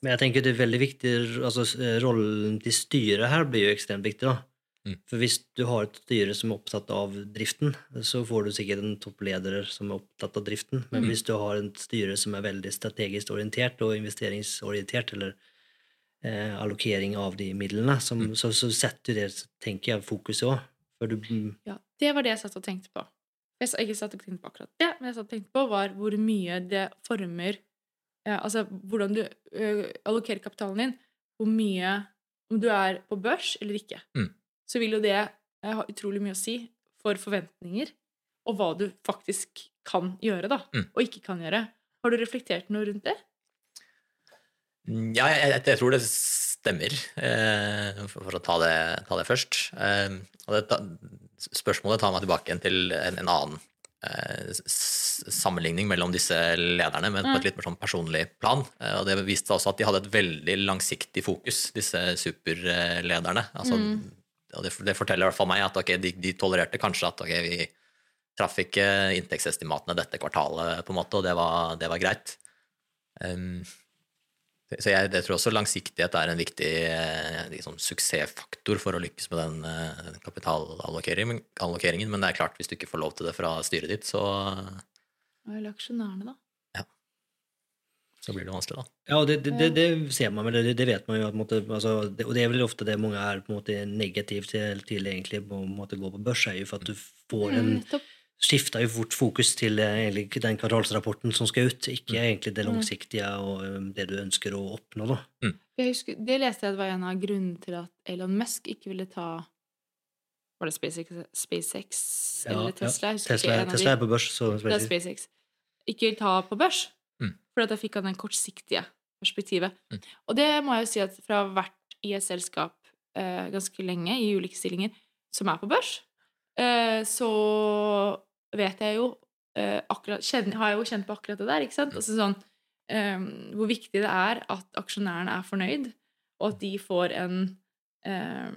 Men jeg tenker det er veldig viktig, altså eh, Rollen til styret her blir jo ekstremt viktig. da. Mm. For Hvis du har et styre som er opptatt av driften, så får du sikkert en toppleder som er opptatt av driften. Men Mm. hvis du har et styre som er veldig strategisk orientert og investeringsorientert, eller eh, allokering av de midlene, som, Mm. så, så setter det, tenker jeg, fokuset òg. Du Ja, Det var det jeg satt og tenkte på. Jeg ikke satt og tenkte på akkurat det, men jeg satt og tenkte på var hvor mye det former eh, Altså hvordan du eh, allokerer kapitalen din. Hvor mye Om du er på børs eller ikke. Mm. Så vil jo det eh, ha utrolig mye å si for forventninger og hva du faktisk kan gjøre, da, Mm. og ikke kan gjøre. Har du reflektert noe rundt det? Ja, jeg, jeg, jeg tror det stemmer, eh, for, for å ta det, ta det først. Eh, det, ta- spørsmålet tar meg tilbake til en, en annen eh, sammenligning mellom disse lederne, men på et litt mer sånn personlig plan. Eh, og det viste også at de hadde et veldig langsiktig fokus, disse superlederne. Altså, Og det, det forteller i hvert fall meg at okay, de, de tolererte kanskje at okay, vi traff ikke inntektsestimatene dette kvartalet, på en måte, og det var, det var greit. Um, så jeg, jeg tror også langsiktighet er en viktig eh, liksom, suksessfaktor for å lykkes med den eh, kapitalallokeringen. allokeringen, Men det er klart, hvis du ikke får lov til det fra styret ditt, så, Eller aksjonærene, da. Ja. så blir det vanskelig, da. Ja, det, det, det, det ser man, vel, det, det vet man jo. måte, altså, det, Og det er vel ofte det mange er på en måte negativt til, til egentlig på en måte gå på børs, er jo for at du får en Mm, skifter jo fort fokus til eh, egentlig den kvartalsrapporten som skal ut, ikke egentlig det langsiktige og eh, det du ønsker å oppnå. da. Jeg husker, det leste jeg at var en av grunnene til at Elon Musk ikke ville ta Var det SpaceX, SpaceX Ja, eller ja. Tesla? Jeg Tesla, Tesla er på børs, så Det er SpaceX. Ikke vil ta på børs. Mm. For da fikk han den kortsiktige perspektivet. Mm. Og det må jeg jo si at fra å ha vært i et selskap eh, ganske lenge, i ulike stillinger, som er på børs, eh, så vet jeg jo eh, akkurat, kjenner, Har jeg jo kjent på akkurat det der, ikke sant? Altså sånn eh, Hvor viktig det er at aksjonærene er fornøyd, og at de får en eh,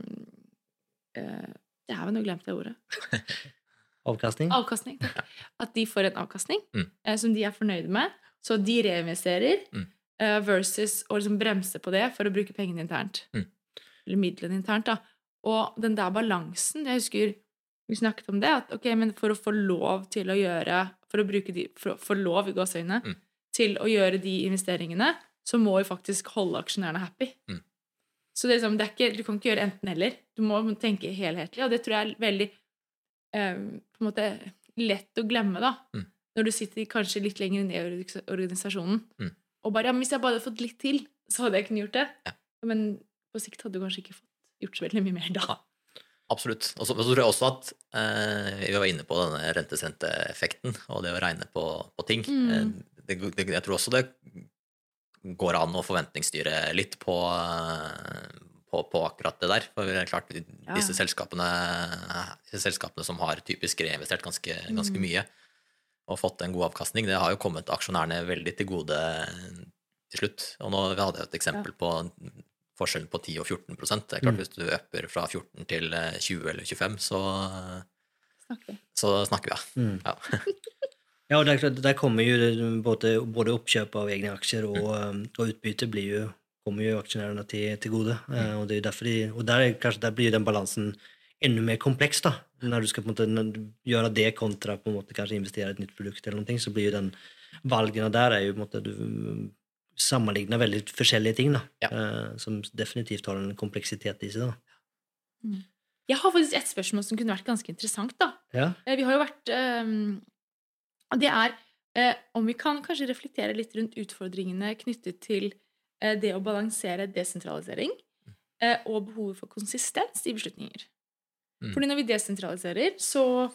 eh, Dæven, nå glemte jeg ordet. [laughs] Avkastning. Avkastning. takk. At de får en avkastning Mm. eh, som de er fornøyd med, så de reinvesterer, Mm. eh, versus å liksom bremse på det for å bruke pengene internt. Mm. Eller midlene internt, da. Og den der balansen Jeg husker vi snakket om det, at ok, men for å få lov til å gjøre For å bruke de For å få lov, i gåseøynene, Mm. til å gjøre de investeringene, så må vi faktisk holde aksjonærene happy. Mm. Så det er liksom, det er ikke, du kan ikke gjøre enten-eller. Du må tenke helhetlig, og det tror jeg er veldig eh, på en måte lett å glemme, da. Mm. Når du sitter kanskje litt lenger ned i organisasjonen. Mm. Og bare ja, 'Hvis jeg bare hadde fått litt til, så hadde jeg kunnet gjort det'. Ja. Men på sikt hadde du kanskje ikke fått gjort så veldig mye mer da. Absolutt. Og så så tror jeg også at eh, vi var inne på denne rentesrenteeffekten og det å regne på, på ting. Mm. Eh, det, det, jeg tror også det går an å forventningsstyre litt på, på, på akkurat det der. For det er klart, Ja. disse, selskapene, disse selskapene som har typisk reinvestert ganske, ganske Mm. mye og fått en god avkastning, det har jo kommet aksjonærene veldig til gode til slutt. Og nå vi hadde jeg et eksempel på forskjellen på 10 og 14 Det er klart Mm. Hvis du upper fra 14 til eh, 20 eller 25, så, snakker, så snakker vi. Mm. Ja. [laughs] Ja, og der, der kommer jo både, både oppkjøp av egne aksjer og, Mm. og utbytte blir jo, kommer jo aksjonærene til, til gode. Eh, og, det er derfor de, og der, er, kanskje, der blir jo den balansen enda mer kompleks. da. Når du skal på en måte når du gjøre det kontra på en måte kanskje investere i et nytt produkt, eller noe, så blir jo den valgene der er jo på en måte du mm, sammenligner veldig forskjellige ting. da, Ja. eh, Som definitivt har en kompleksitet i seg. da. Jeg har faktisk et spørsmål som kunne vært ganske interessant. da. Ja, Eh, Vi har jo vært eh, Det er uh, om vi kan kanskje reflektere litt rundt utfordringene knyttet til uh, det å balansere desentralisering uh, og behovet for konsistens i beslutninger. Mm. Fordi når vi desentraliserer, så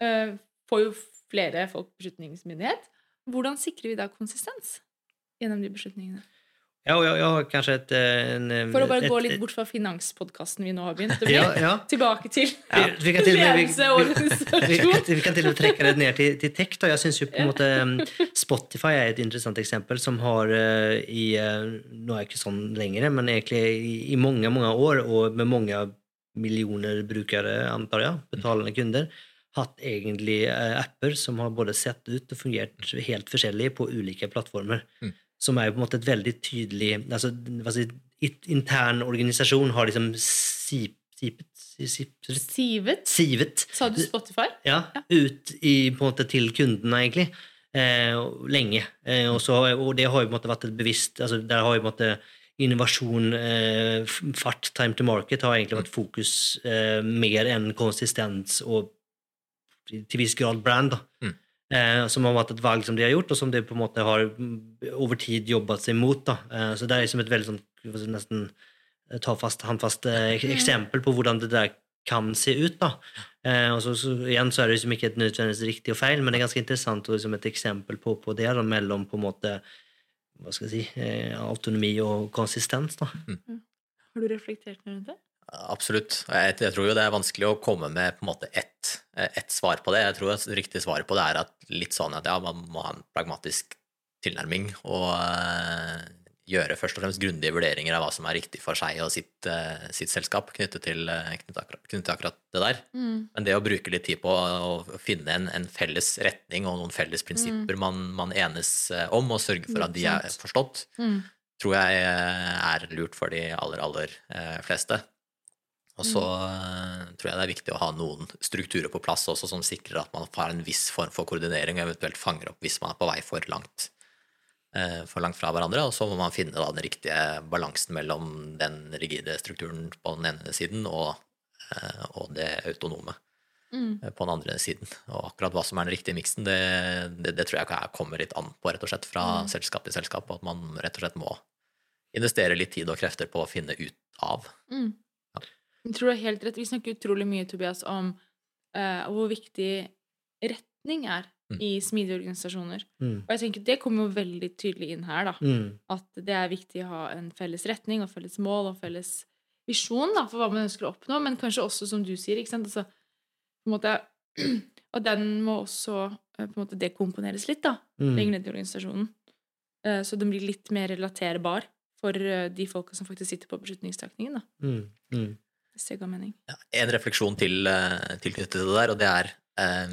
eh, får jo flere folk beslutningsmyndighet. Hvordan sikrer vi da konsistens gjennom de beslutningene? ja og jeg, jeg har kanskje et eh, en, eh, For å bare et, gå litt bort fra finanspodkasten vi nå har begynt, og Ja, ja. tilbake til ja, vi kan til med, ledelse og organisasjon. kan- vi kan til og med trekke det ned til, til tech. Da. Jeg synes jo på en måte um, Spotify er et interessant eksempel som har uh, i Nå er jeg ikke sånn lenger, men egentlig i, i mange mange år og med mange millioner brukere, antar jeg, betalende kunder, hatt egentlig apper som har både sett ut og fungert helt forskjellig på ulike plattformer. Mm. Som er jo på en måte et veldig tydelig altså, hva si, Intern organisasjon har liksom sip, sipet, sipet, Sivet, sivet sa du Spotify? ja, ut i, på en måte, til kundene, egentlig. Eh, lenge. Eh, og, så, og det har jo på en måte vært et bevisst altså, Der har jo på en måte innovasjon, eh, fart, time to market, har egentlig vært fokus eh, mer enn konsistens og til viss grad brand. da. Mm. Eh, som har vært et valg som de har gjort, og som de på en måte har mm, over tid jobbet seg mot. da. Eh, så det er liksom et veldig sånn, nesten eh, tafatt, håndfast eh, eksempel på hvordan det der kan se ut. da. Eh, og så, så, igjen så er det liksom ikke et nødvendigvis riktig og feil, men det er ganske interessant og liksom et eksempel på, på det da, mellom på en måte hva skal jeg si, eh, autonomi og konsistens. da. Har du reflektert noe rundt det? Absolutt. Jeg, jeg tror jo det er vanskelig å komme med på en måte ett, ett svar på det. Jeg tror at riktig svar på det er at litt sånn at ja, man må ha en pragmatisk tilnærming og uh, gjøre først og fremst grundige vurderinger av hva som er riktig for seg og sitt, uh, sitt selskap knyttet til, eh, knyttet akkurat, knyttet akkurat det der. Men det å bruke litt tid på å finne en, en felles retning og noen felles prinsipper man, man enes eh, om, og sørge for at de er forstått, Mm. tror jeg eh, er lurt for de aller, aller eh, fleste. Og så mm. tror jeg det er viktig å ha noen strukturer på plass også som sikrer at man har en viss form for koordinering og eventuelt fanger opp hvis man er på vei for langt, eh, for langt fra hverandre. Og så må man finne da, den riktige balansen mellom den rigide strukturen på den ene siden og, eh, og det autonome Mm. eh, på den andre siden. Og akkurat hva som er den riktige miksen, det, det, det tror jeg kommer litt an på, rett og slett, fra Mm. selskap til selskap, og at man rett og slett må investere litt tid og krefter på å finne ut av. Mm. Jeg tror du har helt rett. Vi snakker utrolig mye, Tobias, om uh, hvor viktig retning er Mm. i smidige organisasjoner. Mm. Og jeg tenker det kommer jo veldig tydelig inn her, da. Mm. At det er viktig å ha en felles retning og felles mål og felles visjon da, for hva man ønsker å oppnå, men kanskje også, som du sier, ikke sant, altså, på en måte, [clears throat] og den må også eh, på en måte dekomponeres litt, da, Mm. lenger ned i organisasjonen. Uh, Så den blir litt mer relaterbar for uh, de folka som faktisk sitter på beslutningstakningen, da. Hvis det ga mening. Ja, en refleksjon til, eh, tilknyttet til det der, og det er eh,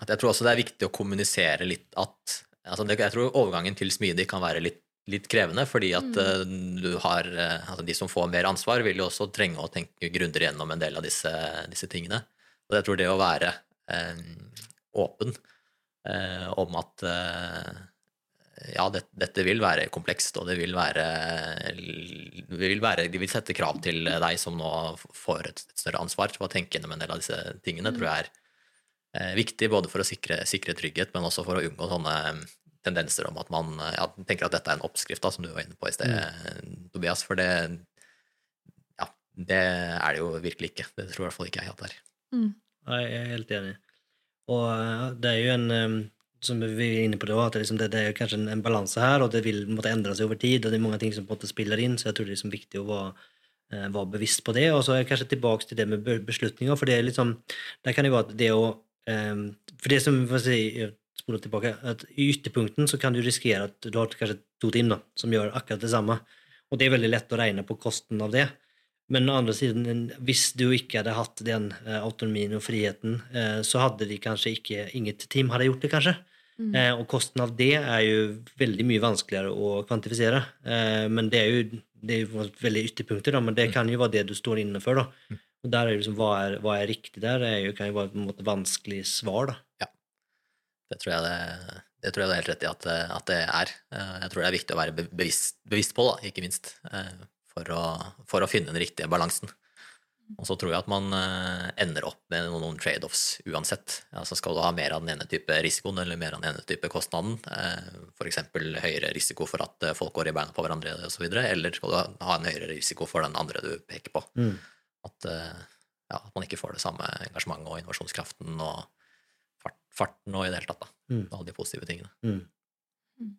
at jeg tror også det er viktig å kommunisere litt at altså det, Jeg tror overgangen til smidig kan være litt, litt krevende, fordi at Mm. eh, du har altså De som får mer ansvar, vil jo også trenge å tenke grundigere gjennom en del av disse, disse tingene. Og jeg tror det å være åpen eh, om at ja, det, dette vil være komplekst, og det vil være, det vil være De vil sette krav til deg som nå får et, et større ansvar til å tenke gjennom en del av disse tingene, tror jeg er eh, viktig både for å sikre, sikre trygghet, men også for å unngå sånne eh, tendenser om at man ja, tenker at dette er en oppskrift, da, som du var inne på i sted, Tobias. For det ja, det er det jo virkelig ikke. Det tror i hvert fall ikke jeg at det er. Mm. jeg er helt enig. Og eh, det er jo en eh, som vi er inne på da, at det, liksom, det, det er kanskje en, en balanse her, og det vil måtte endre seg over tid, og det er mange ting som på en måte spiller inn, så jeg tror det er liksom viktig å være, eh, være bevisst på det. Og så er jeg kanskje tilbake til det med beslutninger, for det er liksom, der kan det være at det å eh, For det som for si, jeg spoler tilbake, at i ytterpunkten så kan du risikere at du har kanskje to team da, som gjør akkurat det samme, og det er veldig lett å regne på kosten av det. Men på andre siden, hvis du ikke hadde hatt den eh, autonomien og friheten, eh, så hadde de kanskje ikke Inget team hadde gjort det, kanskje. Mm. Eh, og kosten av det er jo veldig mye vanskeligere å kvantifisere. Eh, men det er jo det er jo veldig ytterpunkter, da, men det kan jo være det du står inne for. da. Og der er liksom, hva er, hva er riktig der, er jo, kan jo være på en måte vanskelig svar. da. Det tror jeg det, det tror jeg du har helt rett i at, at det er. Eh, Jeg tror det er viktig å være bevisst, bevisst på, da, ikke minst, eh, for å, for å finne den riktige balansen. Og så tror jeg at man eh, ender opp med noen, trade-offs uansett. Altså skal du ha mer av den ene type risikoen eller mer av den ene type kostnaden, f.eks. høyere risiko for at eh, folk går i beina på hverandre osv., eller skal du ha- en høyere risiko for den andre du peker på. Mm. At, eh, ja, at man ikke får det samme engasjementet og innovasjonskraften og fart, farten og i det hele tatt. da. Mm. Alle de positive tingene. Mm. Mm.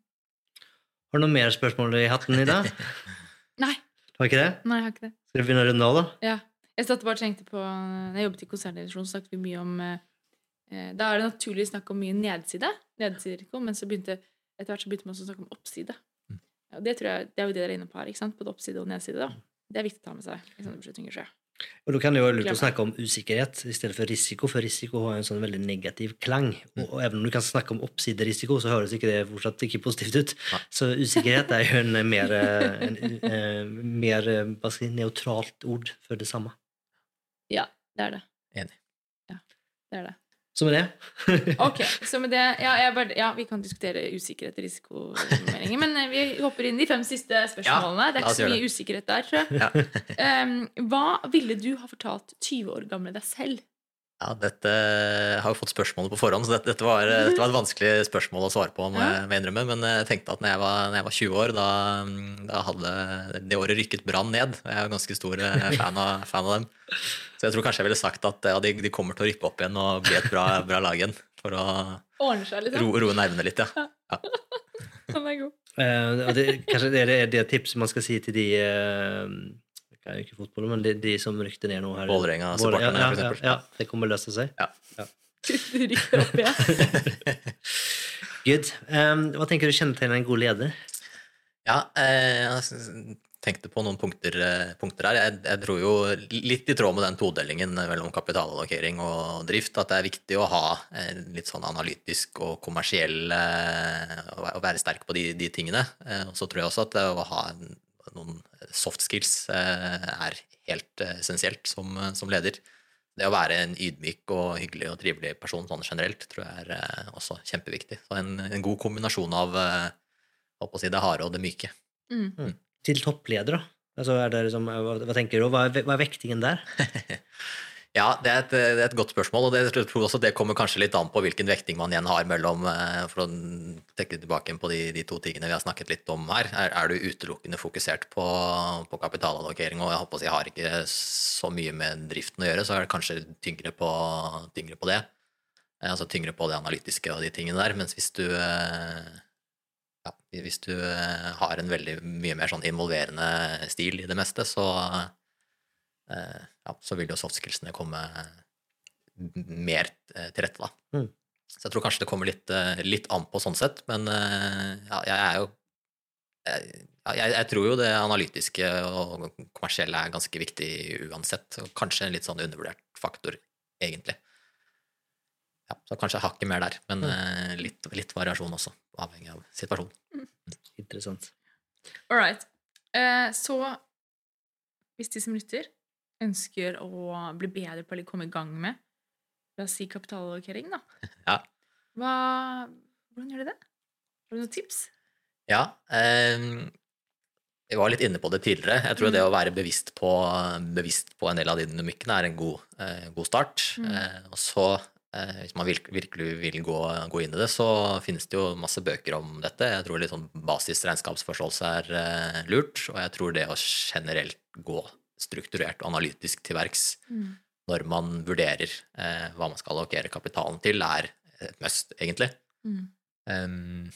Har du noen mer spørsmål i hatten i dag? [laughs] Nei, Har ikke det? nei, jeg har ikke det. Skal vi begynne å runde av, da? Ja. Jeg satt og bare tenkte på Når jeg jobbet i konsernredaksjon, snakket vi mye om eh, eh, Da er det naturlig å snakke om mye nedside, nedsiderisiko, men så begynte etter hvert så begynte man også å snakke om oppside. Mm. Og det tror jeg, det er jo det dere er inne på her. ikke sant? Både oppside og nedside. da. Det er viktig å ta med seg i sånne beslutninger. jeg. Og da kan det jo være lurt å snakke om usikkerhet i stedet for risiko, for risiko har en sånn veldig negativ klang. Og, og even om du kan snakke om oppsiderisiko, så høres ikke det fortsatt ikke positivt ut. Så usikkerhet er jo en mer, eh, en, eh, mer eh, jeg si, neutralt ord for det samme. Ja, det er det. Enig. Ja, det er det. Så med det Ok, så med det Ja, bare, ja vi kan diskutere usikkerhet og risikomeldinger, men eh, vi hopper inn i de fem siste spørsmålene. det er ikke så mye usikkerhet der, tror jeg. Ja. Um, hva ville du ha fortalt 20 år gamle deg selv? Ja, dette jeg har jo fått spørsmålet på forhånd, så dette, dette, var, dette var et vanskelig spørsmål å svare på, må jeg må innrømme. Men jeg tenkte at når jeg var, når jeg var 20 år, da, da hadde det året rykket Brann ned. og Jeg er jo ganske stor eh, fan av, fan av dem. Så jeg tror kanskje jeg ville sagt at ja, de, de kommer til å rykke opp igjen og bli et bra, bra lag igjen. For å ro, roe nervene litt, ja. [laughs] Den er god. Uh, det, kanskje det er det, tipset man skal si til de eh, kan jo ikke fotball, men de, de som rykte ned nå her Vålerenga-supporterne, ja, for ja, eksempel. ja, det kommer løse seg. Du rykker opp igjen. Good. Um, hva tenker du kjennetegner en god leder? Ja, eh, jeg tenkte på noen punkter, eh, punkter her. Jeg, jeg tror jo litt i tråd med den todelingen mellom kapitalallokering og drift, at det er viktig å ha eh, litt sånn analytisk og kommersiell Å være- sterk på de, de tingene. Eh, Og så tror jeg også at det å ha en, noen soft skills eh, er helt eh, essensielt som, som leder. Det å være en ydmyk og hyggelig og trivelig person sånn generelt tror jeg er eh, også kjempeviktig. Så en, en god kombinasjon av eh, si, det harde og det myke. Mm. Til toppleder, da? Altså, er det liksom, hva, hva tenker du? Hva er, hva er vektingen der? [laughs] Ja, det er, et, det er et godt spørsmål, og det, også det kommer kanskje litt an på hvilken vekting man igjen har mellom eh, For å trekke tilbake på de, de to tingene vi har snakket litt om her. Er, er du utelukkende fokusert på, på kapitalallokering, og jeg håper å si har ikke så mye med driften å gjøre, så er det kanskje tyngre på, tyngre på det. Eh, Altså tyngre på det analytiske og de tingene der. Mens hvis du eh, ja, hvis du har en veldig mye mer sånn involverende stil i det meste, så ja, så vil jo soft skillsene komme mer eh, til rette, da. Mm. Så jeg tror kanskje det kommer litt, eh, litt an på sånn sett, men eh, ja, jeg er jo jeg, jeg, jeg tror jo det analytiske og kommersielle er ganske viktig uansett, og kanskje en litt sånn undervurdert faktor, egentlig. Ja, så kanskje hakket mer der, men mm. litt, litt variasjon også, avhengig av situasjonen. Interessant. All right. Eh, så hvis de som lytter, ønsker å bli bedre på eller komme i gang med La oss si kapitalallokering, da. [laughs] Ja. Hva, hvordan gjør de det? Har du noen tips? Ja, eh, vi var litt inne på det tidligere. Jeg tror det å være bevisst på, bevisst på en del av de dynamikkene er en god, eh, god start. Mm. Eh, og så, eh, hvis man virk, virkelig vil gå, gå inn i det, så finnes det jo masse bøker om dette. Jeg tror litt sånn basisregnskapsforståelse er lurt, og jeg tror det å generelt gå strukturert og analytisk til verks Mm. når man vurderer eh, hva man skal allokere kapitalen til, er et must, egentlig. Mm. Um,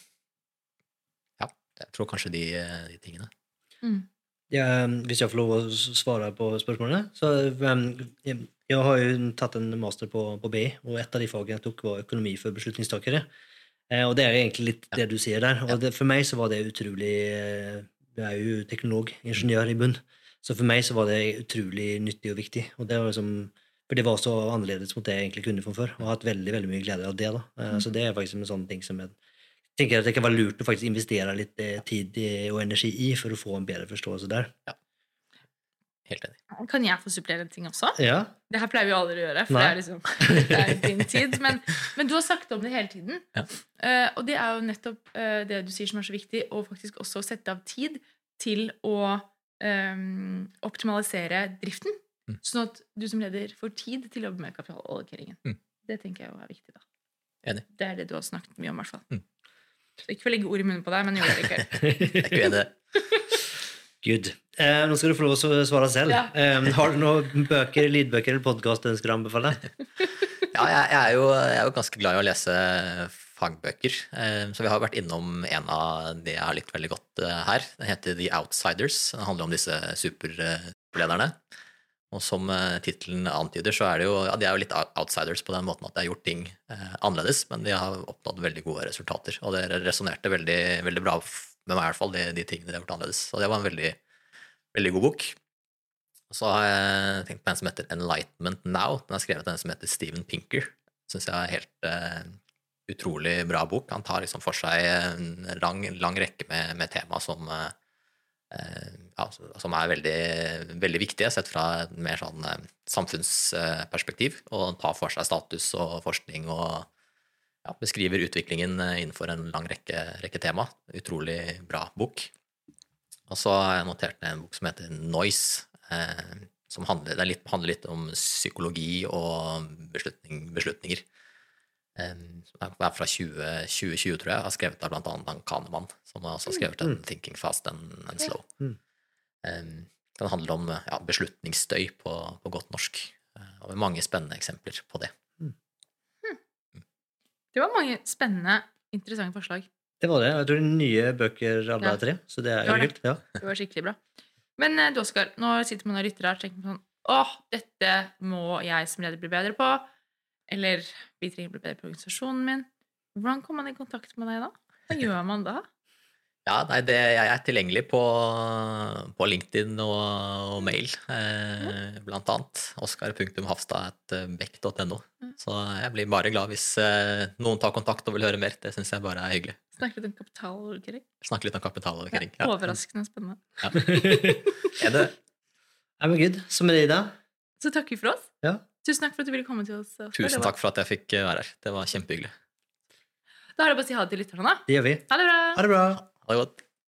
ja, jeg tror kanskje de, de tingene. Mm. Ja, hvis jeg får lov å svare på spørsmålene så um, jeg, jeg har jo tatt en master på, på BI, og et av de fagene jeg tok, var økonomi for beslutningstakere. Eh, og det er egentlig litt det du sier der. Og det, for meg så var det utrolig eh, Jeg er jo teknolog, ingeniør i bunn, så for meg så var det utrolig nyttig og viktig. Og det var liksom, for det var også annerledes mot det jeg egentlig kunne fra før, og har hatt veldig veldig mye glede av det. da. Mm. Så det er faktisk en sånn ting som jeg tenker at det kan være lurt å faktisk investere litt eh, tid og energi i for å få en bedre forståelse der. Ja. Helt enig. Kan jeg få supplere en ting også? Ja, Det her pleier vi aldri å gjøre, for Nei. det er liksom [laughs] det er din tid. Men, men du har sagt om det hele tiden. Ja. Uh, og det er jo nettopp uh, det du sier som er så viktig, og faktisk også sette av tid til å eh, optimalisere driften. Mm. Sånn at du som leder får tid til å jobbe med kapitalallokeringen. Mm. Det tenker jeg er viktig. da. Enig. Det er det du har snakket mye om, i hvert fall. Mm. Ikke for å legge ord i munnen på deg, men gjorde det. [laughs] Jeg er ikke det. Good. Eh, nå skal du få lov å svare selv. Ja. Eh, har du noen bøker, lydbøker eller podkast du ønsker å anbefale? [laughs] Ja, jeg, jeg, er jo, jeg er jo ganske glad i å lese fagbøker, eh, så vi har vært innom en av de jeg har likt veldig godt eh, her. Den heter The Outsiders. Den handler om disse superlederne. Og som eh, tittelen antyder, så er det jo, ja, de er jo litt outsiders på den måten at de har gjort ting annerledes, men de har oppnådd veldig gode resultater. Og det resonnerte veldig, veldig bra med meg, i hvert fall, de, de tingene de har gjort annerledes. Så det var en veldig, veldig god bok. Og så har jeg tenkt på en som heter Enlightenment Now. Den er skrevet av en som heter Steven Pinker. Syns jeg er helt utrolig bra bok. Han tar liksom for seg en lang, lang rekke med, med tema som eh, eh, ja, som er veldig, veldig viktige sett fra et mer sånn eh, samfunnsperspektiv. Og tar for seg status og forskning og ja, beskriver utviklingen innenfor en lang rekke, rekke tema. Utrolig bra bok. Og så har jeg notert ned en bok som heter Noise, eh, som handler, er litt, handler litt om psykologi og beslutning, beslutninger. Eh, er fra 20, 2020, tror jeg. Har skrevet av blant annet Dan Kahneman, som har også skrevet den 'Thinking Fast and, and Slow'. Mm. Eh, den handler om ja, beslutningsstøy på, på godt norsk, eh, og med mange spennende eksempler på det. Det var mange spennende, interessante forslag. Det var det. Jeg tror det er nye bøker alle Ja. tre, så det er jo det. kult. Ja. Det var skikkelig bra. Men eh, du, Oskar, nå sitter man og lytter her og tenker sånn Åh, dette må jeg som leder bli bedre på. Eller vi trenger å bli bedre på organisasjonen min. Hvordan kommer man i kontakt med deg da? Hva gjør man da? Ja, nei, det, jeg er tilgjengelig på, på LinkedIn og, og mail, eh, blant annet. Oskar.hafstad.bekk.no. Mm. Så jeg blir bare glad hvis eh, noen tar kontakt og vil høre mer. Det syns jeg bare er hyggelig. Snakke litt om kapitalallokering. Snakke litt om kapitalallokering. Ja, overraskende spennende. [laughs] Er det Ja, men gud. Så med deg, da? Så takker vi for oss. Ja. Tusen takk for at du ville komme til oss. Oscar. Tusen takk for at jeg fikk eh, være her. Det var kjempehyggelig. Da er det bare å si ha det til lytterne. Det gjør vi. Ha det bra! Ha det bra. Ha det godt.